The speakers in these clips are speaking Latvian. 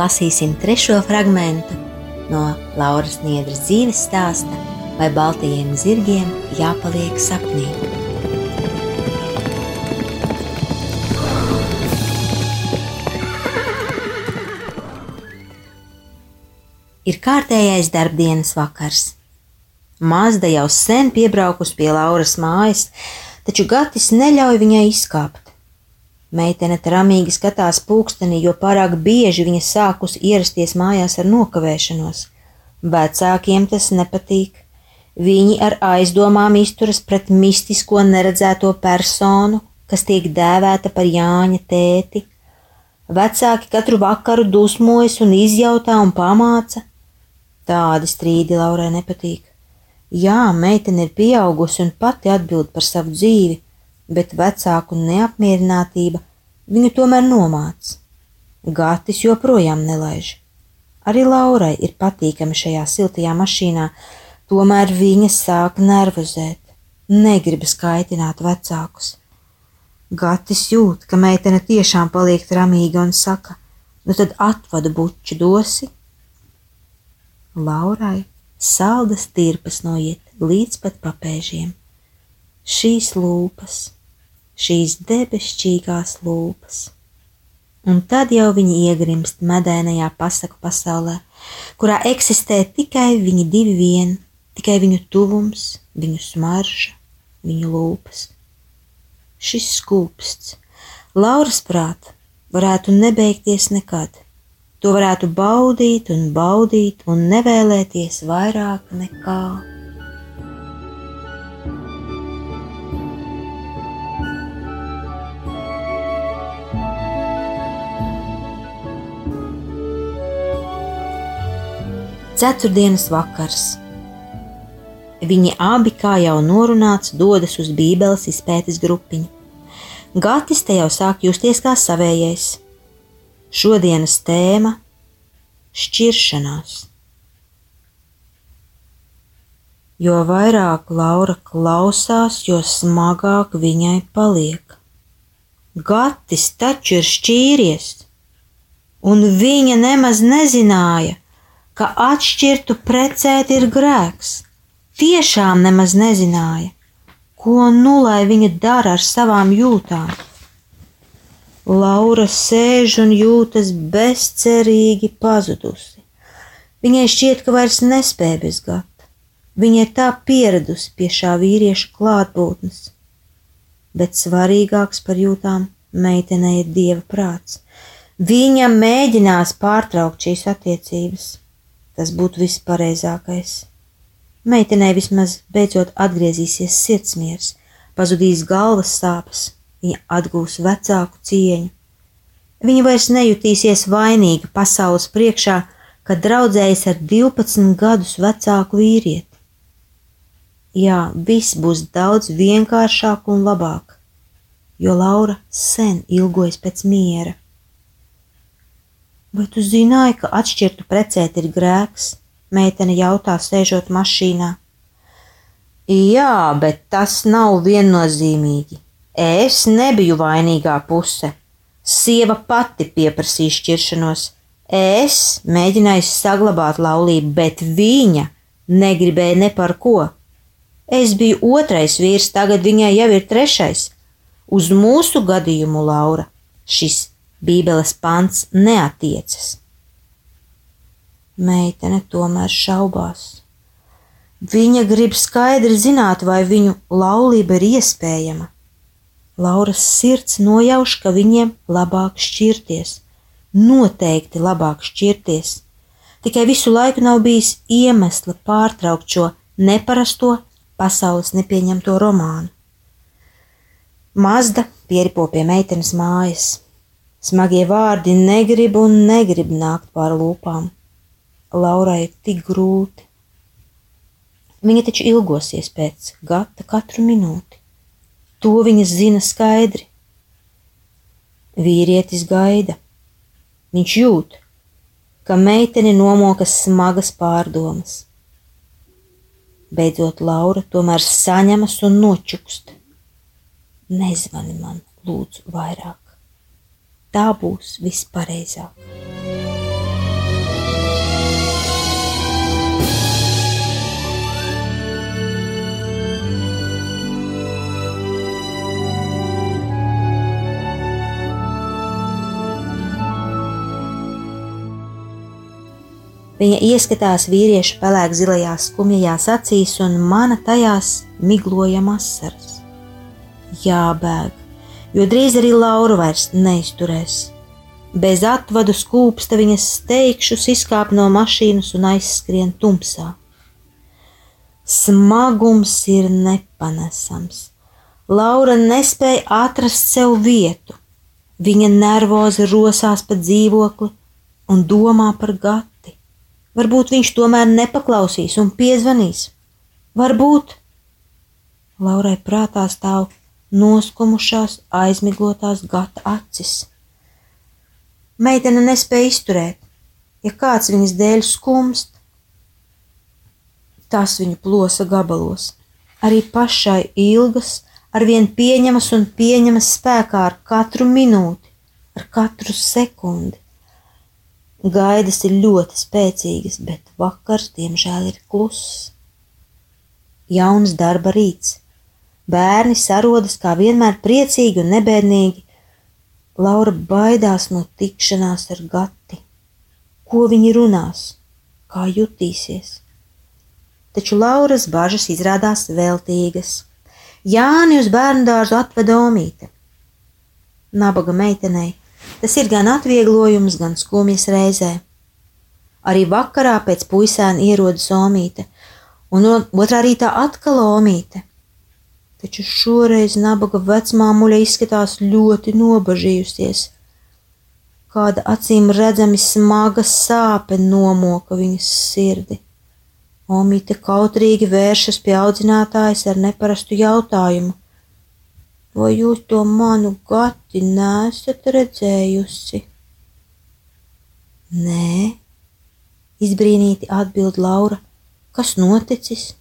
Lasīsim trešo fragment no Lauras Niedras dzīves stāsta, vai baltajiem zirgiem jāpaliek sapnī. Ir kārtējais darbdienas vakars. Mazda jau sen piebraukus pie Lauras mājas, taču Gatis neļauj viņai izkāpt. Meitene tramīgi skatās pulkstenī, jo pārāk bieži viņa sākus ierasties mājās ar nokavēšanos. Vecākiem tas nepatīk. Viņi ar aizdomām izturas pret mistisko neredzēto personu, kas tiek dēvēta par Jāņa tēti. Vecāki katru vakaru dusmojas un izjautā un pamāca. Tādi strīdi Laurai nepatīk. Jā, meitene ir pieaugusi un pati atbild par savu dzīvi, bet vecāku neapmierinātība viņu tomēr nomāca. Gatis joprojām nelaiž. Arī Laurai ir patīkami šajā siltajā mašīnā, tomēr viņa sāk nervozēt, negribas kaitināt vecākus. Gatis jūt, ka meitene tiešām paliek ramīga un saka: Nu tad atvadu buču dosi. Laurai saldas tirpas noiet līdz pat papēžiem. Šīs lūpas šīs debesšķīgās lūpas. Un tad jau viņi iegrimst medēnajā pasaku pasaulē, kurā eksistē tikai viņi divi vien, tikai viņu tuvums, viņu smarža, viņu lūpas. Šis skūpsts, Lauras prāt, varētu nebeigties nekad. To varētu baudīt un baudīt un nevēlēties vairāk nekā. Ceturtdienas vakars. Viņi abi, kā jau norunāts, dodas uz Bībeles izpētes grupiņu. Gatis te jau sāk justies kā savējais. Šodienas tēma - šķiršanās. Jo vairāk Laura klausās, jo smagāk viņai paliek. Gatis taču ir šķīries, un viņa nemaz nezināja, ka atšķirtu precēt ir grēks. Tiešām nemaz nezināja, ko nu lai viņa dara ar savām jūtām. Laura sēž un jūtas bezcerīgi pazudusi. Viņai šķiet, ka vairs nespēja bez gata. Viņa ir tā pieradusi pie šā vīrieša klātbūtnes. Bet svarīgāks par jūtām meitenei ir dieva prāts. Viņa mēģinās pārtraukt šīs attiecības, Tas būtu viss pareizākais. Meitenei vismaz beidzot atgriezīsies sirdsmiers, pazudīs galvas sāpes, viņa atgūs vecāku cieņu. Viņa vairs nejutīsies vainīga pasaules priekšā, kad draudzējas ar 12 gadus vecāku vīrieti. Jā, viss būs daudz vienkāršāk un labāk, jo Laura sen ilgojas pēc miera. Vai tu zināji, ka atšķirtu precēt ir grēks? Meitene jautā, sēžot mašīnā. Jā, bet tas nav viennozīmīgi. Es nebiju vainīgā puse. Sieva pati pieprasīja šķiršanos. Es mēģināju saglabāt laulību, bet viņa negribēja ne par ko. Es biju otrais vīrs, tagad viņai jau ir trešais. Uz mūsu gadījumu, Laura, šis Bībeles pants neatiecas. Meitene tomēr šaubās. Viņa grib skaidri zināt, vai viņu laulība ir iespējama. Lauras sirds nojauš, ka viņiem labāk šķirties, noteikti labāk šķirties. Tikai visu laiku nav bijis iemesla pārtraukt šo neparasto pasaules nepieņemto romānu. Mazda pieripo pie meitenes mājas. Smagie vārdi negrib un negrib nākt pār lūpām. Laurai tik grūti. Viņa taču ilgosies pēc gata katru minūti. To viņa zina skaidri. Vīrietis gaida. Viņš jūt, ka meiteni nomokas smagas pārdomas. Beidzot, Laura tomēr saņemas un nočukst. Nezvani man, lūdzu, vairāk. Tā būs vispareizāk. Viņa ieskatās vīrieša pelēk zilajās skumjajās acīs un mana tajās miglojam asaras. Jābēg, jo drīz arī Laura vairs neizturēs. Bez atvadu skūpsta viņas steigšus izkāp no mašīnas un aizskrien tumsā. Smagums ir nepanesams. Laura nespēja atrast sev vietu. Viņa nervozi rosās pa dzīvokli un domā par gatu. Varbūt viņš tomēr nepaklausīs un piezvanīs. Varbūt Laurai prātā stāv noskumušās, aizmiglotās gata acis. Meitene nespēja izturēt, ja kāds viņas dēļ skumst, tas viņu plosa gabalos. Arī pašai ilgas, arvien pieņemas un pieņemas spēkā ar katru minūti, ar katru sekundi. Gaidas ir ļoti spēcīgas, bet vakars, diemžēl, ir kluss. Jauns darba rīts. Bērni sarodas kā vienmēr priecīgi un nebēdīgi. Laura baidās no tikšanās ar gati. Ko viņi runās, kā jutīsies? Taču Lauras bažas izrādās veltīgas. Jāni uz bērnu dārzu atveda omīte. Nabaga meitenei Tas ir gan atvieglojums, gan skumjas reizē. Arī vakarā pēc puisēna ierodas omīte, un otrā rītā atkal omīte. Taču šoreiz nabaga vecmāmuļa izskatās ļoti nobažījusies. Kāda acīm redzami smaga sāpe nomoka viņas sirdi. Omīte kautrīgi vēršas pie audzinātājas ar neparastu jautājumu: Vai jūs to manu gati nesat redzējusi? Nē, izbrīnīti atbild Laura. Kas noticis?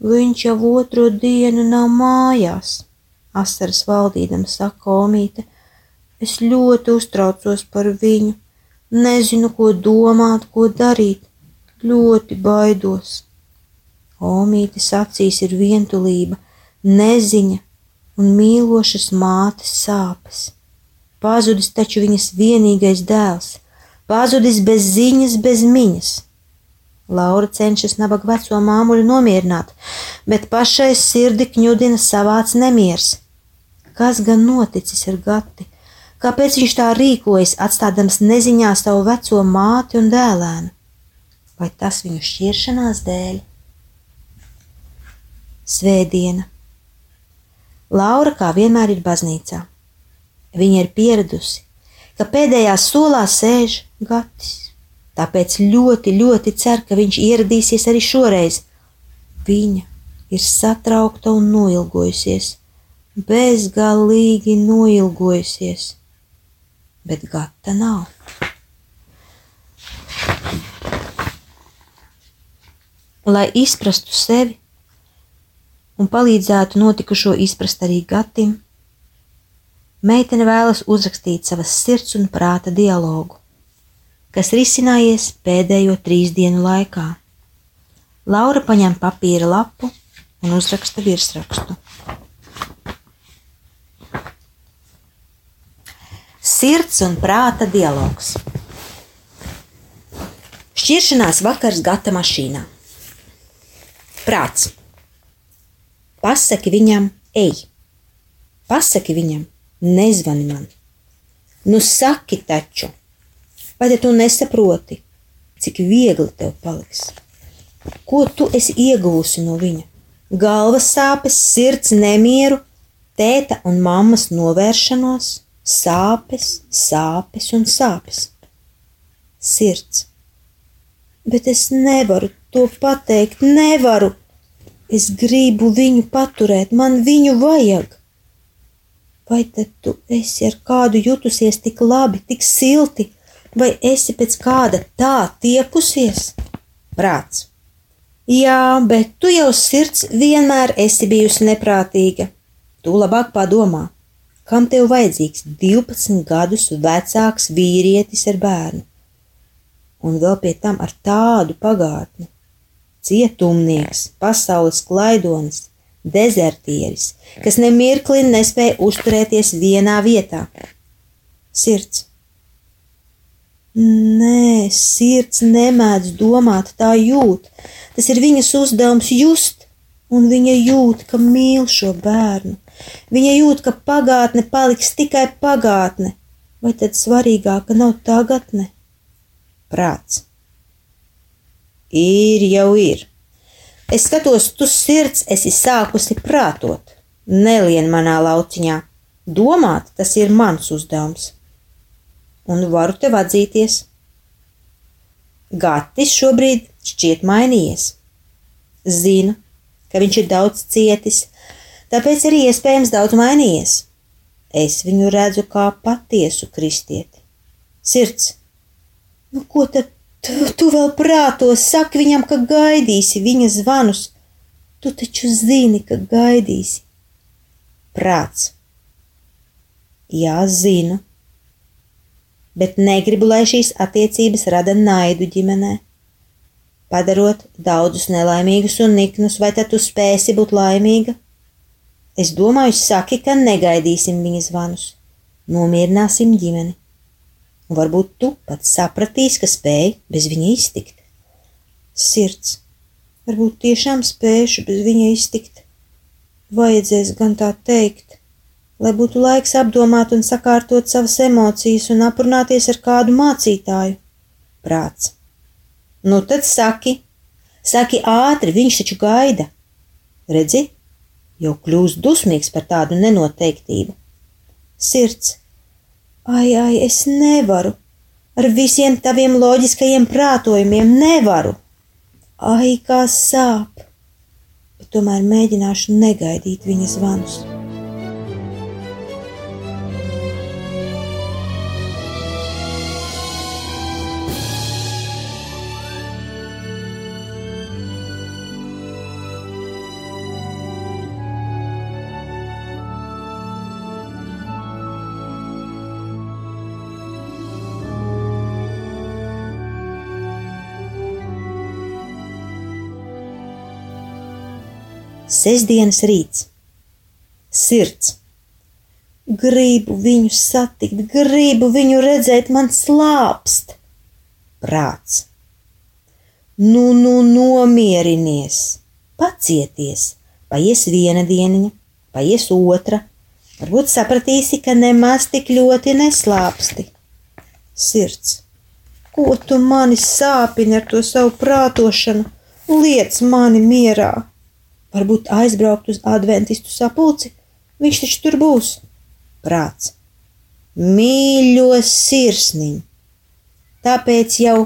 Viņš jau otro dienu nav mājās, asaras valdīdama saka Omīte. Es ļoti uztraucos par viņu, nezinu, ko domāt, ko darīt, ļoti baidos. Omītes acīs ir vientulība, neziņa, un mīlošas mātes sāpes. Pazudis taču viņas vienīgais dēls, pazudis bez ziņas, bez miņas. Laura cenšas nabaga veco māmuļu nomierināt, bet pašai sirdi kņudina savāds nemiers. Kas gan noticis ar gati? Kāpēc viņš tā rīkojas, atstādams neziņā savu veco māti un dēlēnu? Vai tas viņu šķiršanās dēļ? Svētdiena Laura kā vienmēr ir baznīcā. Viņa ir pieradusi, ka pēdējā solā sēž Gatis. Tāpēc ļoti, ļoti cer, ka viņš ieradīsies arī šoreiz. Viņa ir satraukta un noilgojusies, bezgalīgi noilgojusies, bet gata nav. Lai izprastu sevi, un palīdzētu notikušo izprast arī Gatim, meitene vēlas uzrakstīt savas sirds un prāta dialogu, kas risinājies pēdējo trīs dienu laikā. Laura paņem papīra lapu un uzraksta virsrakstu. Sirds un prāta dialogs. Šķiršanās vakars gata mašīnā. Prāts. Pasaki viņam, ej! Pasaki viņam, nezvani man! Nu saki taču! Vai tu nesaproti, cik viegli tev paliks? Ko tu esi ieguvusi no viņa? Galvas sāpes, sirds nemieru, tēta un mammas novēršanos, sāpes, sāpes un sāpes. Sirds. Bet es nevaru to pateikt, nevaru. Es gribu viņu paturēt, man viņu vajag. Vai tad tu esi ar kādu jutusies tik labi, tik silti, vai esi pēc kāda tā tiekusies? Prāts. Jā, bet tu jau sirds vienmēr esi bijusi neprātīga. Tu labāk padomā, kam tev vajadzīgs 12 gadus vecāks vīrietis ar bērnu, un vēl pie tam ar tādu pagātni cietumnieks, pasaules klaidonis, dezertieris, kas nemirkli nespēja uzturēties vienā vietā. Sirds. Nē, sirds nemēdz domāt, tā jūt. Tas ir viņas uzdevums just, un viņa jūt, ka mīl šo bērnu. Viņa jūt, ka pagātne paliks tikai pagātne, vai tad svarīgāka nav tagadne? Prāts. Ir jau ir. Es skatos, tu sirds esi sākusi prātot, nelien manā lauciņā. Domāt, tas ir mans uzdevums. Un varu tev atzīties. Gatis šobrīd šķiet mainījies. Zinu, ka viņš ir daudz cietis, tāpēc arī iespējams daudz mainījies. Es viņu redzu kā patiesu kristieti. Sirds, nu ko tad Tu, tu vēl prātos saki viņam, ka gaidīsi viņa zvanus. Tu taču zini, ka gaidīsi. Prāts. Jā, zinu. Bet negribu, lai šīs attiecības rada naidu ģimenē. Padarot daudzus nelaimīgus un niknus, vai tad tu spēsi būt laimīga? Es domāju, saki, ka negaidīsim viņa zvanus. Nomierināsim ģimeni un varbūt tu pats sapratīsi, ka spēj bez viņa iztikt. Sirds, varbūt tiešām spēšu bez viņa iztikt. Vajadzēs gan tā teikt, lai būtu laiks apdomāt un sakārtot savas emocijas un aprunāties ar kādu mācītāju. Prāts. Nu tad saki, saki ātri, viņš taču gaida. Redzi, jau kļūst dusmīgs par tādu nenoteiktību. Sirds, Ai, ai, es nevaru. Ar visiem taviem loģiskajiem prātojumiem nevaru. Ai, kā sāp! Bet tomēr mēģināšu negaidīt viņa zvanus. Sesdienas rīts. Sirds. Gribu viņu satikt, gribu viņu redzēt, man slāpst. Prāts. Nu, nu, nomierinies, pacieties, paies viena dieniņa, paies otra, varbūt sapratīsi, ka nemaz tik ļoti neslāpsti. Sirds. Ko tu mani sāpini ar to savu prātošanu? Liec mani mierā! Varbūt aizbraukt uz adventistu sapulci, viņš taču tur būs. Prāts. Mīļo sirsniņ, tāpēc jau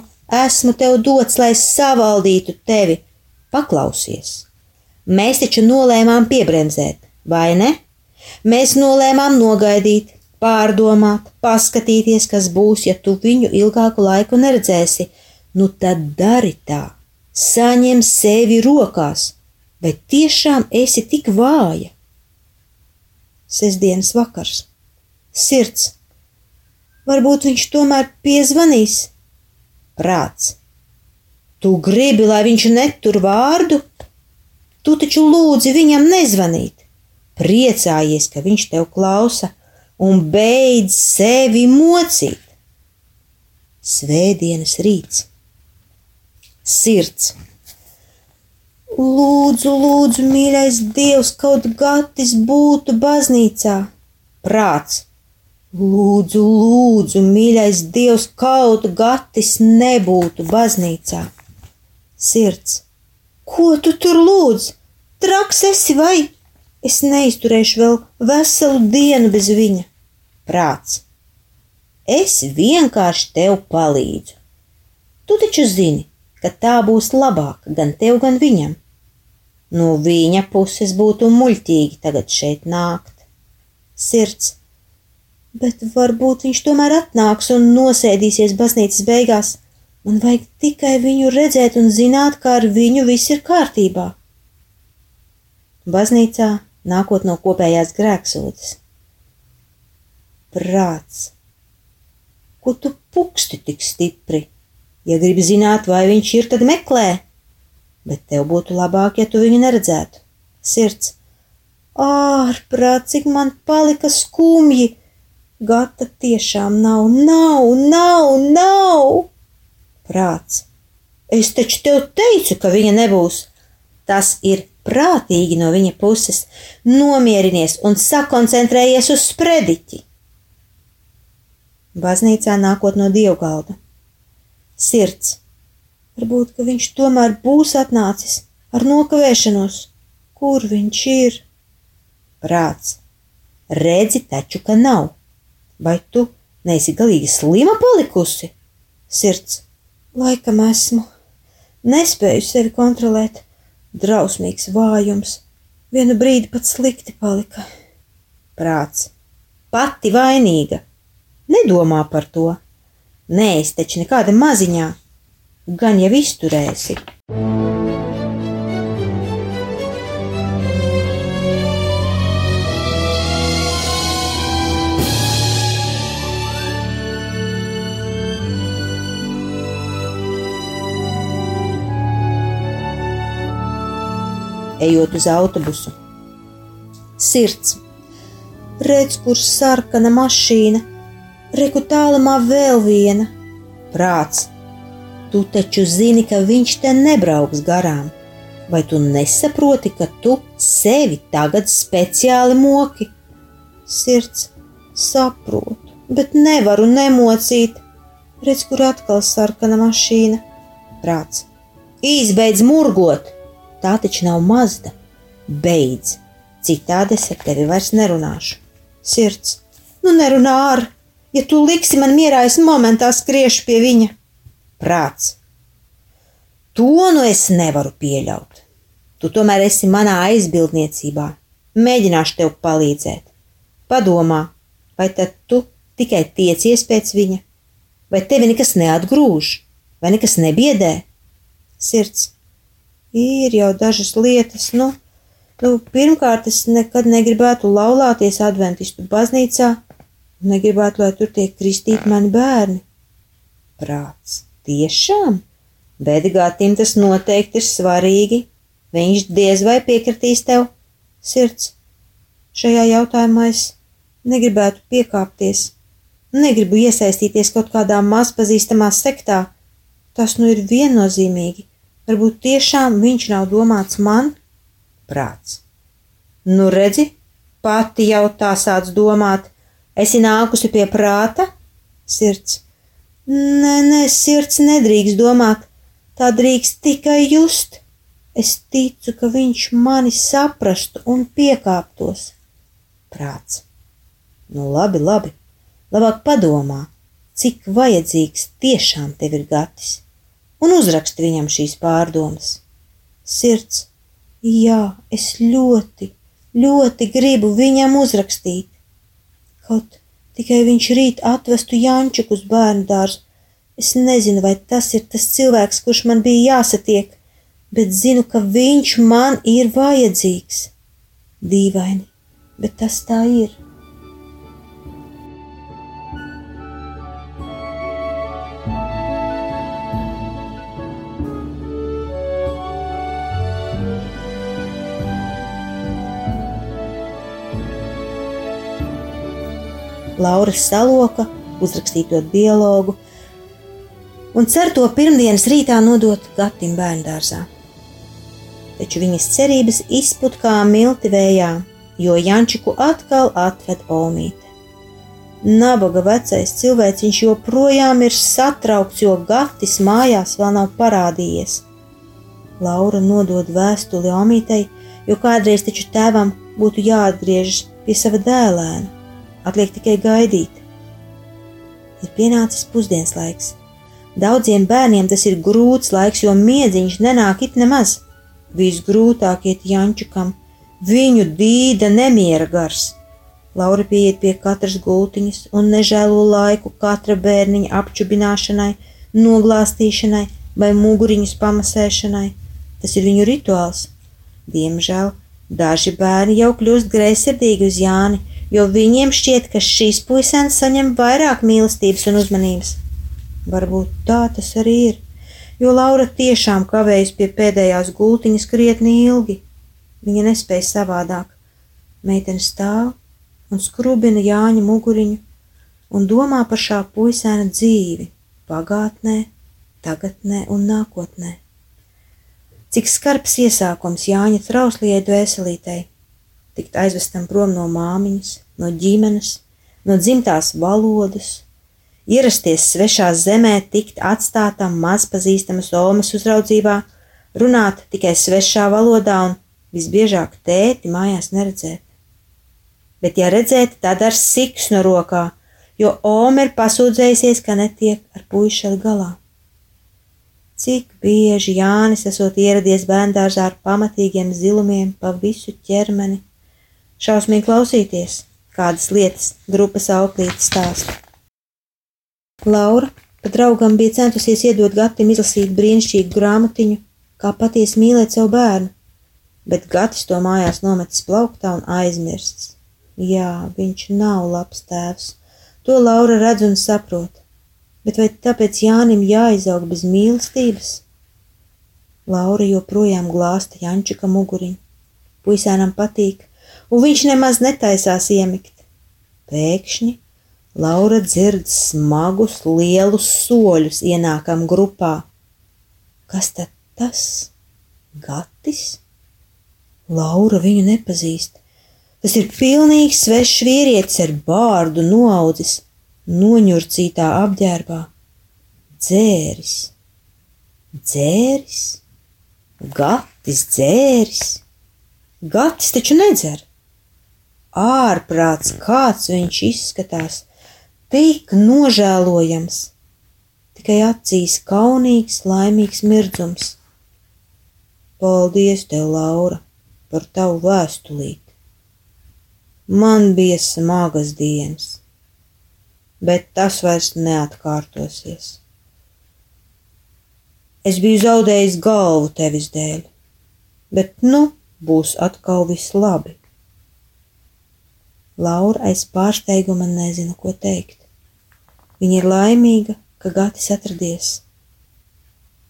esmu tev dots, lai savaldītu tevi. Paklausies! Mēs taču nolēmām piebremzēt, vai ne? Mēs nolēmām nogaidīt, pārdomāt, paskatīties, kas būs, ja tu viņu ilgāku laiku neredzēsi. Nu tad dari tā, saņem sevi rokās, vai tiešām esi tik vāja? Sesdienas vakars, sirds, varbūt viņš tomēr piezvanīs. Prāts, tu gribi, lai viņš netur vārdu? Tu taču lūdzi viņam nezvanīt. Priecājies, ka viņš tev klausa, un beidz sevi mocīt. Svētdienas rīts. Sirds. Lūdzu, lūdzu, mīļais Dievs, kaut gatis būtu baznīcā. Prāts. Lūdzu, lūdzu, mīļais Dievs, kaut gatis nebūtu baznīcā. Sirds. Ko tu tur lūdz? Traks esi vai? Es neizturēšu vēl veselu dienu bez viņa. Prāts. Es vienkārši tev palīdzu. Tu taču zini, ka tā būs labāk gan tev, gan viņam. No viņa puses būtu muļķīgi tagad šeit nākt. Sirds, bet varbūt viņš tomēr atnāks un nosēdīsies baznīcas beigās. Man vajag tikai viņu redzēt un zināt, ka ar viņu viss ir kārtībā. Baznīcā nākot no kopējās grēksūdzes. Prāts, ko tu puksti tik stipri? Ja gribi zināt, vai viņš ir, tad meklē, bet tev būtu labāk, ja tu viņu neredzētu. Sirds, ārprāt, cik man palika skumji! Gata tiešām nav, nav, nav, nav! Prāts, es taču tev teicu, ka viņa nebūs. Tas ir prātīgi no viņa puses, nomierinies un sakoncentrējies uz sprediķi. Baznīcā nākot no dievgalda. Sirds. Varbūt, ka viņš tomēr būs atnācis ar nokavēšanos. Kur viņš ir? Prāts. Redzi taču, ka nav. Vai tu neesi galīgi slima palikusi? Sirds. Laikam esmu. Nespēju sevi kontrolēt drausmīgs vājums. Vienu brīdi pat slikti palika. Prāts. Pati vainīga. Nedomā par to. Nē, es taču nekāda maziņā. Gan jau izturēsi. ejot uz autobusu. Sirds, redz, kur sarkana mašīna, reku tālumā vēl viena. Prāts, tu taču zini, ka viņš te nebrauks garām. Vai tu nesaproti, ka tu sevi tagad speciāli moki? Sirds, saprotu, bet nevaru nemocīt. Redz, kur atkal sarkana mašīna. Prāts, izbeidz murgot! Tā taču nav mazda. Beidz, citādi es ar tevi vairs nerunāšu. Sirds, nu nerunā ar, ja tu liksi man mierā, es momentā skriešu pie viņa. Prāts, to nu es nevaru pieļaut. Tu tomēr esi manā aizbildniecībā. Mēģināšu tev palīdzēt. Padomā, vai tad tu tikai tiecies pēc viņa, vai tevi nekas neatgrūž, vai nekas nebiedē? Sirds, ir jau dažas lietas. Nu, nu, pirmkārt, es nekad negribētu laulāties adventistu baznīcā, negribētu, lai tur tiek kristīti mani bērni. Prāts, tiešām? Bedgātim tas noteikti ir svarīgi. Viņš diez vai piekritīs tev. Sirds, šajā jautājumā es negribētu piekāpties. Negribu iesaistīties kaut kādā mazpazīstamā sektā. Tas nu ir viennozīmīgi. Varbūt tiešām viņš nav domāts man? Prāts. Nu, redzi, pati jau tā sāc domāt, esi nākusi pie prāta? Sirds. Nē, nē, sirds nedrīkst domāt, tā drīkst tikai just. Es ticu, ka viņš mani saprastu un piekāptos. Prāts. Nu, labi, labi. Labāk padomā, cik vajadzīgs tiešām tev ir gatis un uzraksti viņam šīs pārdomas. Sirds, jā, es ļoti, ļoti gribu viņam uzrakstīt. Kaut tikai viņš rīt atvestu Jančuku uz bērnu dārzu. Es nezinu, vai tas ir tas cilvēks, kurš man bija jāsatiek, bet zinu, ka viņš man ir vajadzīgs. Dīvaini, bet tas tā ir. Laura saloka uzrakstīto dialogu un cer to pirmdienas rītā nodot Gatim bērndārzā. Taču viņas cerības izput kā milti vējā, jo Jančiku atkal atved Omīte. Nabaga vecais cilvēciņš joprojām ir satraukts, jo Gatis mājās vēl nav parādījies. Laura nodod vēstuli Omītei, jo kādreiz taču tēvam būtu jāatgriežas pie sava dēlēna. Atliek tikai gaidīt. Ir pienācis pusdienas laiks. Daudziem bērniem tas ir grūts laiks, jo miedziņš nenāk it nemaz. Visgrūtāk iet Jančukam, viņu dīda nemiera gars. Laura pieiet pie katras gultiņas un nežēlo laiku katra bērniņa apčubināšanai, noglāstīšanai vai muguriņas pamasēšanai. Tas ir viņu rituāls. Diemžēl daži bērni jau kļūst greizsirdīgi uz Jāni, jo viņiem šķiet, ka šīs puisenes saņem vairāk mīlestības un uzmanības. Varbūt tā tas arī ir, jo Laura tiešām kavējas pie pēdējās gultiņas krietni ilgi. Viņa nespēja savādāk. Meitene stāv un skrubina Jāņa muguriņu un domā par šā puisēna dzīvi pagātnē, tagadnē un nākotnē. Cik skarbs iesākums Jāņa trauslījai dvēselītei, tikt aizvestam prom no māmiņas, no ģimenes, no dzimtās valodas, ierasties svešā zemē, tikt atstātam mazpazīstamas omas uzraudzībā, runāt tikai svešā valodā un visbiežāk tēti mājās neredzēt. Bet, ja redzēt, tad ar siksnu rokā, jo Oma ir pasūdzējusies, ka netiek ar puišeli galā. Cik bieži Jānis esot ieradies bērndārzā ar pamatīgiem zilumiem pa visu ķermeni, Šausmīgi klausīties, kādas lietas grupas auklītes stāsta. Laura pa draugam bija centusies iedot Gatim izlasīt brīnišķīgu grāmatiņu, kā patiesi mīlēt savu bērnu, bet Gatis to mājās nometis plauktā un aizmirsts. Jā, viņš nav labs tēvs, to Laura redz un saprot, bet vai tāpēc Jānim jāizaug bez mīlestības? Laura joprojām glāsta Jančika muguriņu. Puisēnam patīk, un viņš nemaz netaisās iemigt. Pēkšņi Laura dzird smagus, lielus soļus ienākam grupā. Kas tad tas? Gatis? Laura viņu nepazīst. Tas ir pilnīgi svešs vīrietis ar bārdu noaudzis, noņurcītā apģērbā. Dzēris, dzēris, gatis dzēris. Gatis taču nedzer ārprāts, kāds viņš izskatās, tik nožēlojams, tikai acīs kaunīgs, laimīgs mirdzums. Paldies, tev, Laura, par tavu vēstulīti. Man bija smagas dienas, bet tas vairs neatkārtosies. Es biju zaudējis galvu tevis dēļ, bet nu būs atkal viss labi. Laura aiz pārsteiguma nezina, ko teikt. Viņa ir laimīga, ka Gatis atradies.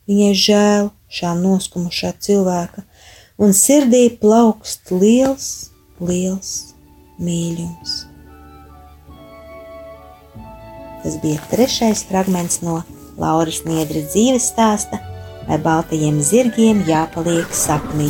Viņai žēl šā noskumušā cilvēka, un sirdī plaukst liels, liels mīlums. Tas bija trešais fragments no Lauras Niedra dzīves stāsta, vai baltajiem zirgiem jāpaliek sapnī.